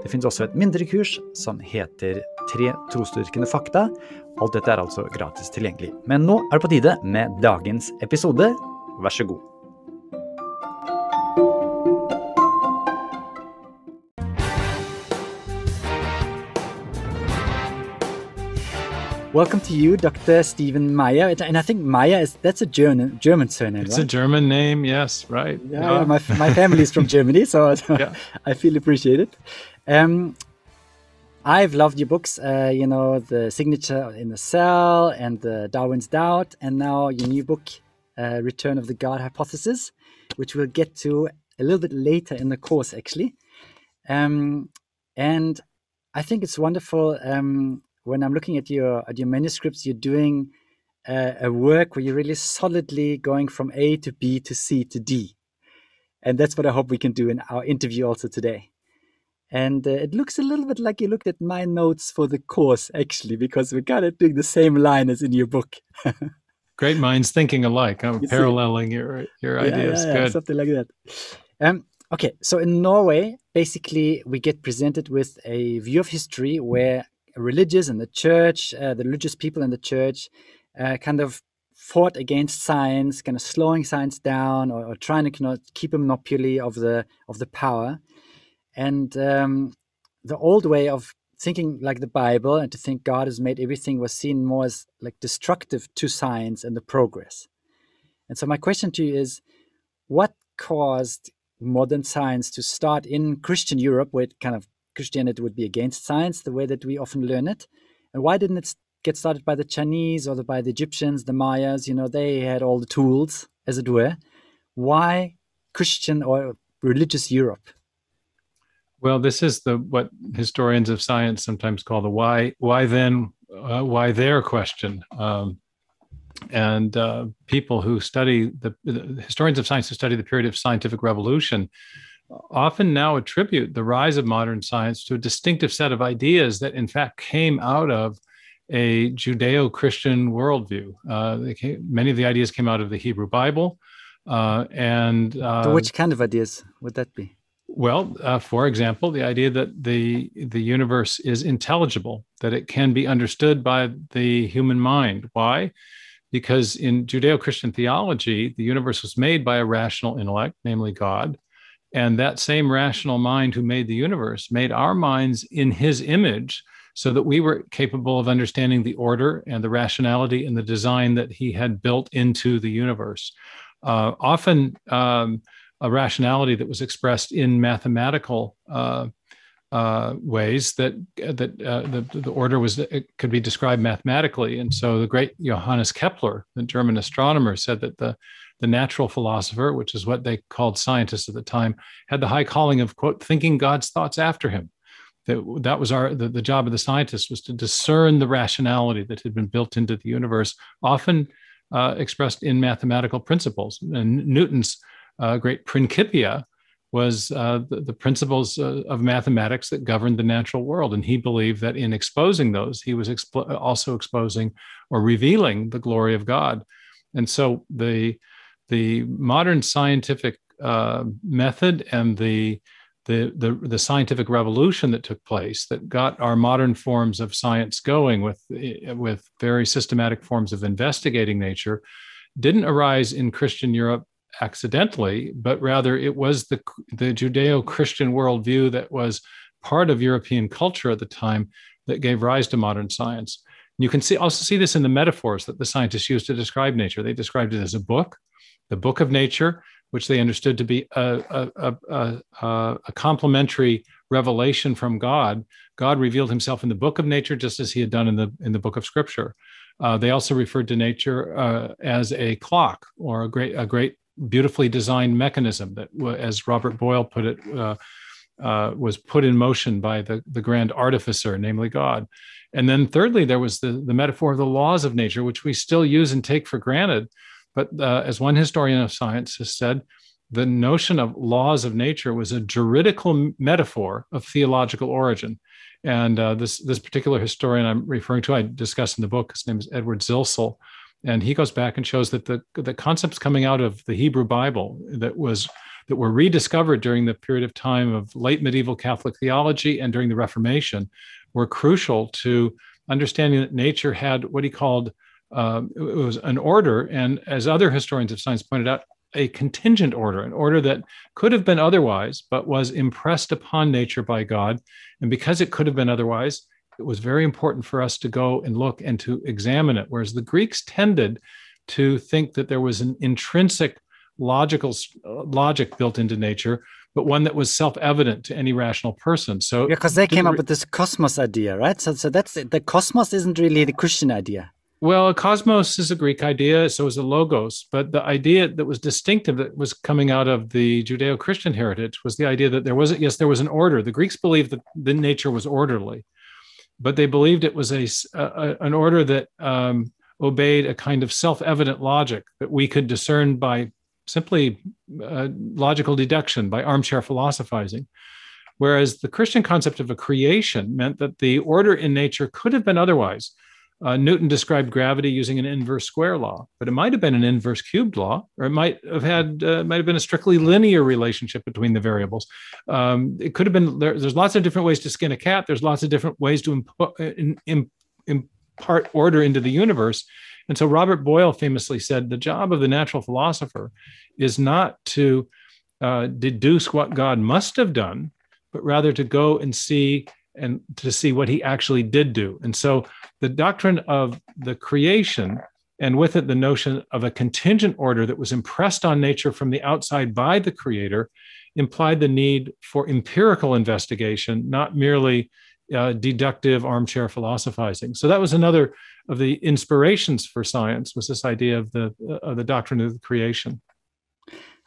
Det finnes også et mindre kurs som heter Tre trosdyrkende fakta. Alt dette er altså gratis tilgjengelig. Men nå er det på tide med dagens episode. Vær så god. Welcome to you, Dr. Stephen Meyer. And I think Meyer is that's a German German surname. It's right? a German name, yes, right. Yeah, yeah. my my family is from Germany, so, so Yeah. I feel appreciated. Um, I've loved your books. Uh, you know, the signature in the cell and the Darwin's doubt, and now your new book, uh, Return of the God Hypothesis, which we'll get to a little bit later in the course, actually. Um, and I think it's wonderful um, when I'm looking at your at your manuscripts. You're doing uh, a work where you're really solidly going from A to B to C to D, and that's what I hope we can do in our interview also today. And uh, it looks a little bit like you looked at my notes for the course, actually, because we're kind of doing the same line as in your book. Great minds thinking alike. I'm You see. paralleling your your Yeah, ideas. yeah, yeah, Good. something like that. Um, okay, so in Norway, basically, we get presented with a view of history where religious and the church, uh, the religious people in the church, uh, kind of fought against science, kind of slowing science down or, or trying to keep a monopoly of the of the power. And um, the old way of thinking like the Bible and to think God has made everything was seen more as like destructive to science and the progress. And so my question to you is, what caused modern science to start in Christian Europe, where it kind of Christianity would be against science, the way that we often learn it, and why didn't it get started by the Chinese or the, by the Egyptians, the Mayas? You know, they had all the tools, as it were. Why Christian or religious Europe? Well, this is the what historians of science sometimes call the why why then uh, why there question. Um, and uh, people who study the, the historians of science who study the period of scientific revolution often now attribute the rise of modern science to a distinctive set of ideas that in fact came out of a judeo-christian worldview uh, came, many of the ideas came out of the hebrew bible uh, and uh, so which kind of ideas would that be? well, uh, for example, the idea that the the universe is intelligible, that it can be understood by the human mind. Why? Because in Judeo-Christian theology, the universe was made by a rational intellect, namely God, and that same rational mind who made the universe made our minds in His image, so that we were capable of understanding the order and the rationality and the design that He had built into the universe. Uh, often. Um, a rationality that was expressed in mathematical uh, uh, ways that that uh, the, the order was it could be described mathematically. And so the great Johannes Kepler, the German astronomer, said that the the natural philosopher, which is what they called scientists at the time, had the high calling of quote thinking God's thoughts after him. That that was our the, the job of the scientist was to discern the rationality that had been built into the universe, often uh, expressed in mathematical principles. And Newton's uh, great Principia was uh, the, the, principles uh, of mathematics that governed the natural world. And he believed that in exposing those, he was expo- also exposing or revealing the glory of God. And so the, the modern scientific uh, method and the, the, the, the scientific revolution that took place that got our modern forms of science going with, with very systematic forms of investigating nature didn't arise in Christian Europe accidentally, but rather it was the, the Judeo Christian worldview that was part of European culture at the time that gave rise to modern science. You can see, also see this in the metaphors that the scientists used to describe nature. They described it as a book, the book of nature, which they understood to be a, a, a, a, a complementary revelation from God. God revealed himself in the book of nature just as he had done in the, in the book of scripture. Uh, they also referred to nature uh, as a clock or a great, a great beautifully designed mechanism that, as Robert Boyle put it, uh, uh, was put in motion by the, the grand artificer, namely God. And then thirdly, there was the, the metaphor of the laws of nature, which we still use and take for granted. But uh, as one historian of science has said, the notion of laws of nature was a juridical metaphor of theological origin. And uh, this, this particular historian I'm referring to, I discuss in the book, his name is Edward Zilsel. And he goes back and shows that the, the concepts coming out of the Hebrew Bible that was that were rediscovered during the period of time of late medieval Catholic theology and during the Reformation were crucial to understanding that nature had what he called um, it was an order, and as other historians of science pointed out, a contingent order, an order that could have been otherwise, but was impressed upon nature by God. And because it could have been otherwise, it was very important for us to go and look and to examine it. Whereas the Greeks tended to think that there was an intrinsic logical uh, logic built into nature, but one that was self-evident to any rational person. So yeah, because they came up with this cosmos idea, right? So, so that's the cosmos isn't really the Christian idea. Well, cosmos is a Greek idea, so is a logos. But the idea that was distinctive that was coming out of the Judeo-Christian heritage was the idea that there was yes, there was an order. The Greeks believed that the nature was orderly, but they believed it was a, a an order that um, obeyed a kind of self-evident logic that we could discern by simply uh, logical deduction, by armchair philosophizing. Whereas the Christian concept of a creation meant that the order in nature could have been otherwise uh, Newton described gravity using an inverse square law, but it might have been an inverse cubed law, or it might have had uh, might have been a strictly linear relationship between the variables. Um, it could have been there, there's lots of different ways to skin a cat. There's lots of different ways to impo- in, in, impart order into the universe. And so Robert Boyle famously said, the job of the natural philosopher is not to uh, deduce what God must have done, but rather to go and see and to see what he actually did do. And so the doctrine of the creation and with it the notion of a contingent order that was impressed on nature from the outside by the creator implied the need for empirical investigation, not merely uh, deductive armchair philosophizing. So that was another of the inspirations for science was this idea of the of the doctrine of the creation.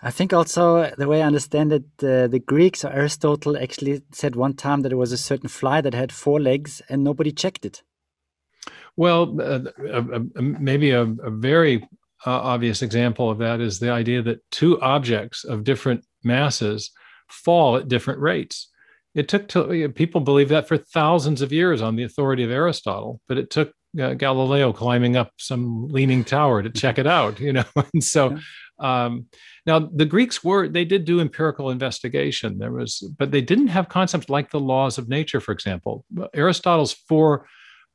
I think also the way I understand it, uh, the Greeks or Aristotle actually said one time that there was a certain fly that had four legs and nobody checked it. Well, uh, uh, maybe a, a very uh, obvious example of that is the idea that two objects of different masses fall at different rates. It took to, people believe that for thousands of years on the authority of Aristotle, but it took uh, Galileo climbing up some leaning tower to check it out, you know. and so, um, now the Greeks were they did do empirical investigation. There was, but they didn't have concepts like the laws of nature, for example. Aristotle's four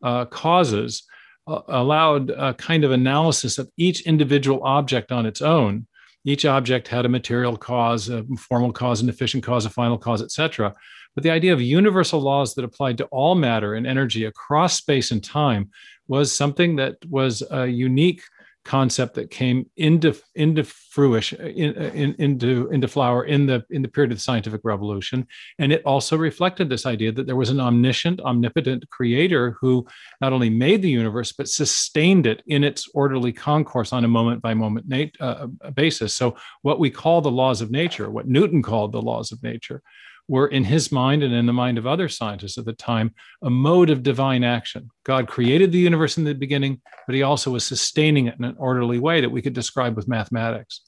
uh, causes uh, allowed a kind of analysis of each individual object on its own. Each object had a material cause, a formal cause, an efficient cause, a final cause, etc. But the idea of universal laws that applied to all matter and energy across space and time was something that was a unique concept that came into into fruition uh, in, uh, in, into into flower in the in the period of the scientific revolution. And it also reflected this idea that there was an omniscient omnipotent creator who not only made the universe but sustained it in its orderly concourse on a moment by moment uh, uh, basis. So what we call the laws of nature what newton called the laws of nature were in his mind and in the mind of other scientists at the time a mode of divine action. God created the universe in the beginning, but he also was sustaining it in an orderly way that we could describe with mathematics.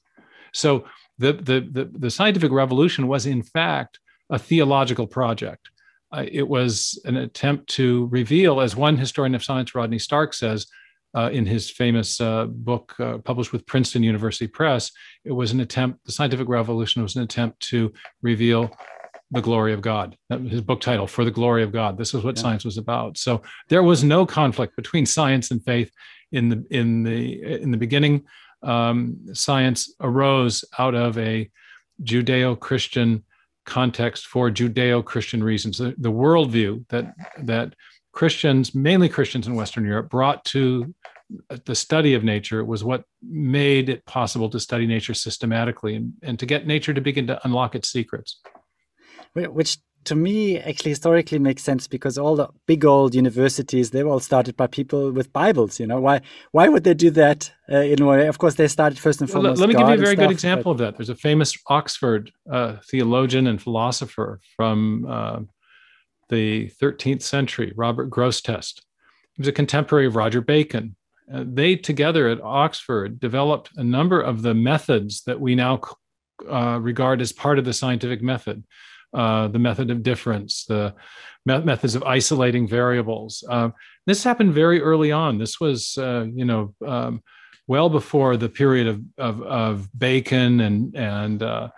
So the, the, the, the scientific revolution was, in fact, a theological project. Uh, it was an attempt to reveal, as one historian of science, Rodney Stark, says, uh, in his famous uh, book uh, published with Princeton University Press, it was an attempt, the scientific revolution was an attempt to reveal the glory of God. His book title, For the Glory of God. This is what yeah. science was about. So there was no conflict between science and faith in the in the in the beginning. Um, science arose out of a Judeo-Christian context for Judeo-Christian reasons. The, the worldview that that Christians, mainly Christians in Western Europe, brought to the study of nature was what made it possible to study nature systematically and, and to get nature to begin to unlock its secrets which to me actually historically makes sense because all the big old universities they were all started by people with bibles you know? Why why would they do that uh, in a way? Of course they started first and well, foremost let, me God give you a very stuff, good example but- of that. There's a famous oxford uh, theologian and philosopher from uh, the 13th century robert grosseteste he was a contemporary of roger bacon. Uh, they together at oxford developed a number of the methods that we now uh, regard as part of the scientific method uh, the method of difference, the me- methods of isolating variables. Uh, this happened very early on. This was, uh, you know, um, well before the period of, of, of Bacon and and uh,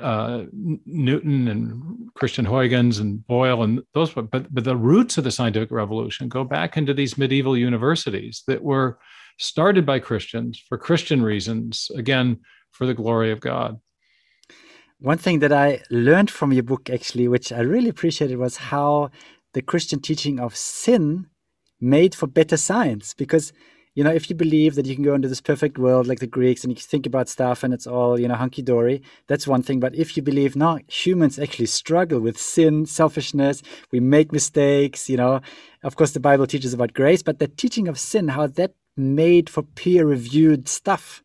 uh, Newton and Christian Huygens and Boyle and those. But but the roots of the scientific revolution go back into these medieval universities that were started by Christians for Christian reasons. Again, for the glory of God. One thing that I learned from your book, actually, which I really appreciated, was how the Christian teaching of sin made for better science. Because, you know, if you believe that you can go into this perfect world like the Greeks and you think about stuff and it's all, you know, hunky dory, that's one thing. But if you believe, no, humans actually struggle with sin, selfishness, we make mistakes, you know, of course, the Bible teaches about grace, but the teaching of sin, how that made for peer reviewed stuff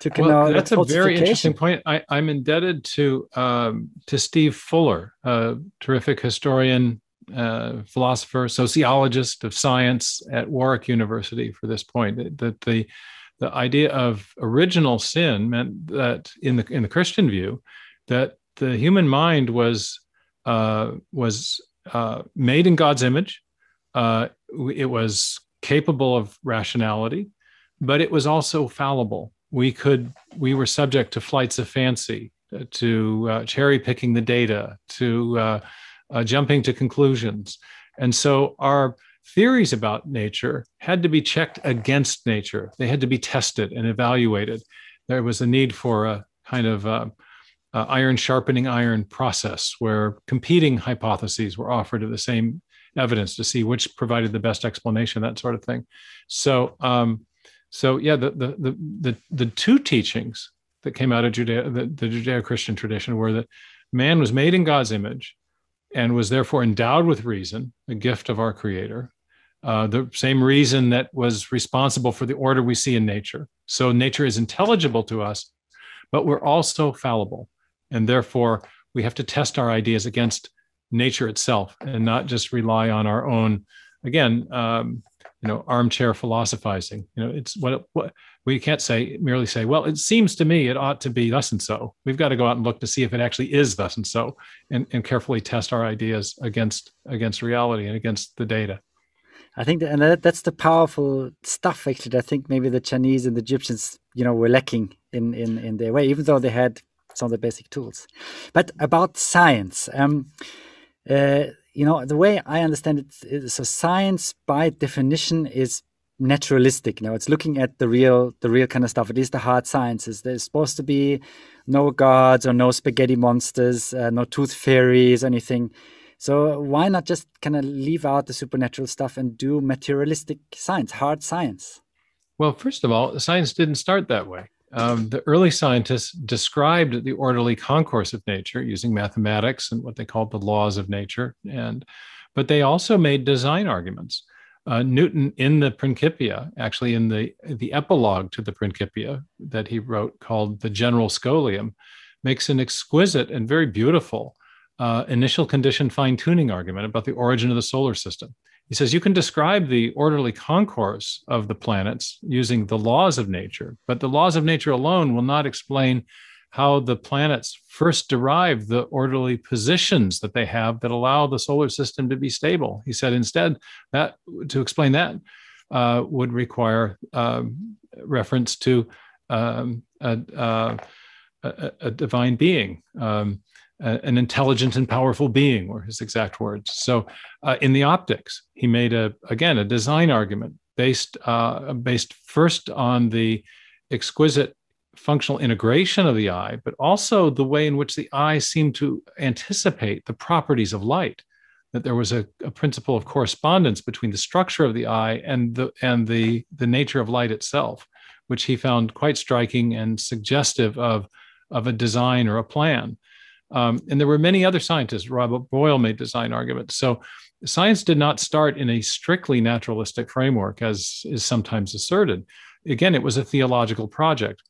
to well, that's a very interesting point. I, am indebted to um, to Steve Fuller, a terrific historian, uh, philosopher, sociologist of science at Warwick University, for this point. That the the idea of original sin meant that in the in the Christian view, that the human mind was uh, was uh, made in God's image. Uh, it was capable of rationality, but it was also fallible we could we were subject to flights of fancy uh, to uh, cherry picking the data to uh, uh, jumping to conclusions. And so our theories about nature had to be checked against nature. They had to be tested and evaluated. There was a need for a kind of uh, uh, iron sharpening iron process where competing hypotheses were offered of the same evidence to see which provided the best explanation that sort of thing. So um, so yeah, the the the the, the two teachings that came out of Judea, the, the Judeo-Christian tradition, were that man was made in God's image and was therefore endowed with reason, a gift of our Creator. Uh, the same reason that was responsible for the order we see in nature. So nature is intelligible to us, but we're also fallible, and therefore we have to test our ideas against nature itself and not just rely on our own. Again, um, you know armchair philosophizing. You know it's what what we can't say merely say well it seems to me it ought to be thus and so. We've got to go out and look to see if it actually is thus and so and, and carefully test our ideas against against reality and against the data. I think that, and that, that's the powerful stuff actually I think maybe the Chinese and the Egyptians you know were lacking in in in their way even though they had some of the basic tools. But about science um uh, you know the way i understand it is so science by definition is naturalistic. You know it's looking at the real the real kind of stuff. It is the hard sciences. There's supposed to be no gods or no spaghetti monsters uh, no tooth fairies anything. So why not just kind of leave out the supernatural stuff and do materialistic science hard science? Well first of all science didn't start that way um, the early scientists described the orderly concourse of nature using mathematics and what they called the laws of nature and but they also made design arguments. Uh, newton in the principia actually in the the epilogue to the principia that he wrote called the general scholium makes an exquisite and very beautiful uh, initial condition fine-tuning argument about the origin of the solar system he says you can describe the orderly concourse of the planets using the laws of nature, but the laws of nature alone will not explain how the planets first derive the orderly positions that they have that allow the solar system to be stable. He said instead that to explain that uh, would require um, reference to um, a, uh, a, a, divine being. Um, an intelligent and powerful being were his exact words. So uh, in the optics he made a again a design argument based uh, based first on the exquisite functional integration of the eye but also the way in which the eye seemed to anticipate the properties of light that there was a, a principle of correspondence between the structure of the eye and the and the the nature of light itself which he found quite striking and suggestive of of a design or a plan Um, and there were many other scientists. Robert Boyle made design arguments. So science did not start in a strictly naturalistic framework, as is sometimes asserted. Again, it was a theological project.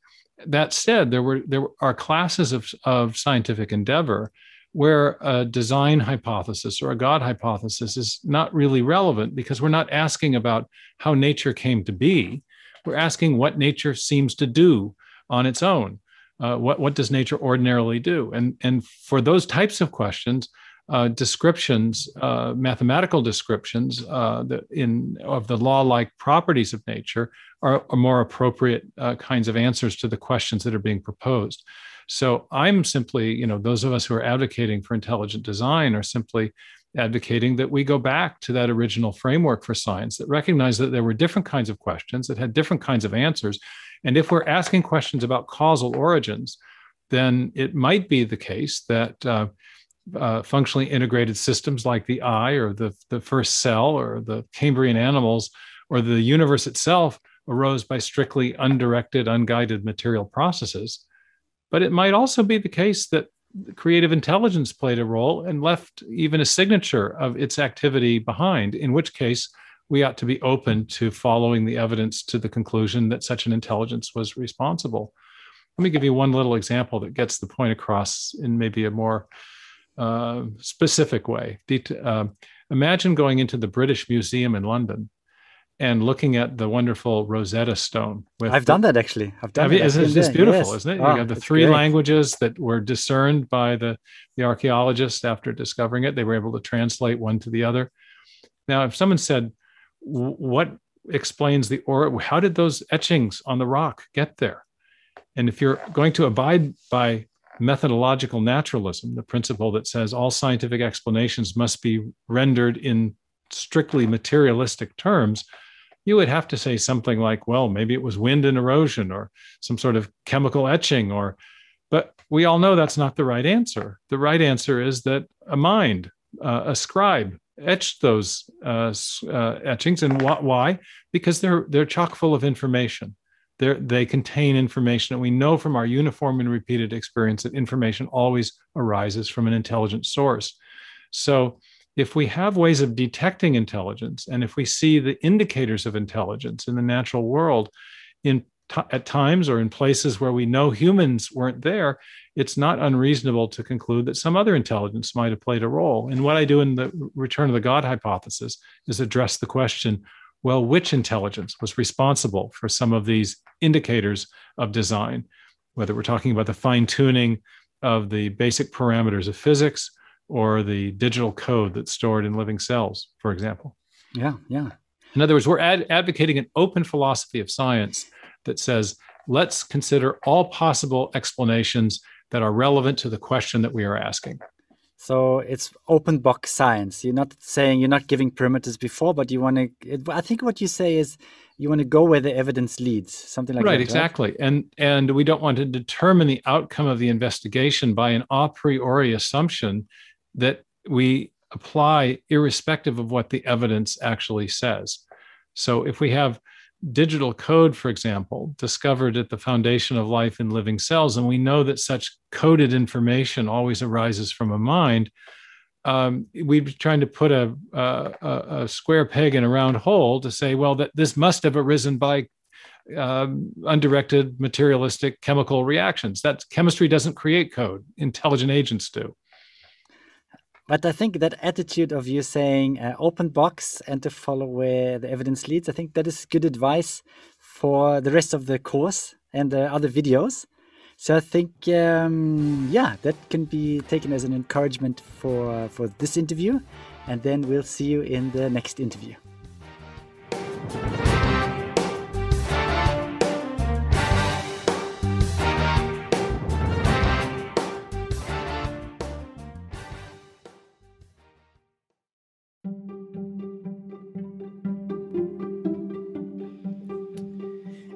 That said, there were there are classes of, of scientific endeavor where a design hypothesis or a God hypothesis is not really relevant because we're not asking about how nature came to be. We're asking what nature seems to do on its own. Uh, what, what does nature ordinarily do? And, and for those types of questions, uh, descriptions, uh, mathematical descriptions uh, in of the law-like properties of nature are, are more appropriate uh, kinds of answers to the questions that are being proposed. So I'm simply, you know, those of us who are advocating for intelligent design are simply advocating that we go back to that original framework for science that recognized that there were different kinds of questions that had different kinds of answers. And if we're asking questions about causal origins, then it might be the case that uh, uh, functionally integrated systems like the eye or the, the first cell or the Cambrian animals or the universe itself arose by strictly undirected, unguided material processes. But it might also be the case that creative intelligence played a role and left even a signature of its activity behind, in which case we ought to be open to following the evidence to the conclusion that such an intelligence was responsible. Let me give you one little example that gets the point across in maybe a more uh, specific way. Uh, imagine going into the British Museum in London and looking at the wonderful Rosetta Stone. I've the, done that actually. I've done it. It's, it's beautiful, yes. isn't it? You ah, oh, have the three great. languages that were discerned by the, the archaeologists after discovering it. They were able to translate one to the other. Now, if someone said, what explains the or how did those etchings on the rock get there? And if you're going to abide by methodological naturalism, the principle that says all scientific explanations must be rendered in strictly materialistic terms, you would have to say something like, well, maybe it was wind and erosion or some sort of chemical etching or but we all know that's not the right answer. The right answer is that a mind, uh, a scribe, etched those uh, uh, etchings, and wh- why? Because they're they're chock full of information. They're, they contain information, and we know from our uniform and repeated experience that information always arises from an intelligent source. So if we have ways of detecting intelligence and if we see the indicators of intelligence in the natural world in t- at times or in places where we know humans weren't there it's not unreasonable to conclude that some other intelligence might have played a role. And what i do in the return of the god hypothesis is address the question well which intelligence was responsible for some of these indicators of design? Whether we're talking about the fine tuning of the basic parameters of physics or the digital code that's stored in living cells, for example. Yeah, yeah. In other words, we're ad- advocating an open philosophy of science that says, let's consider all possible explanations that are relevant to the question that we are asking. So it's open box science. You're not saying you're not giving perimeters before, but you want to. I think what you say is you want to go where the evidence leads, something like right, that. Exactly. Right, exactly. And and we don't want to determine the outcome of the investigation by an a priori assumption that we apply irrespective of what the evidence actually says. So if we have digital code, for example, discovered at the foundation of life in living cells, and we know that such coded information always arises from a mind, um, we'd be trying to put a, a, a, square peg in a round hole to say, well, that this must have arisen by um, undirected materialistic chemical reactions. That chemistry doesn't create code; intelligent agents do. But I think that attitude of you saying uh, open box and to follow where the evidence leads, I think that is good advice for the rest of the course and the other videos. So I think, um, yeah, that can be taken as an encouragement for for this interview, and then we'll see you in the next interview.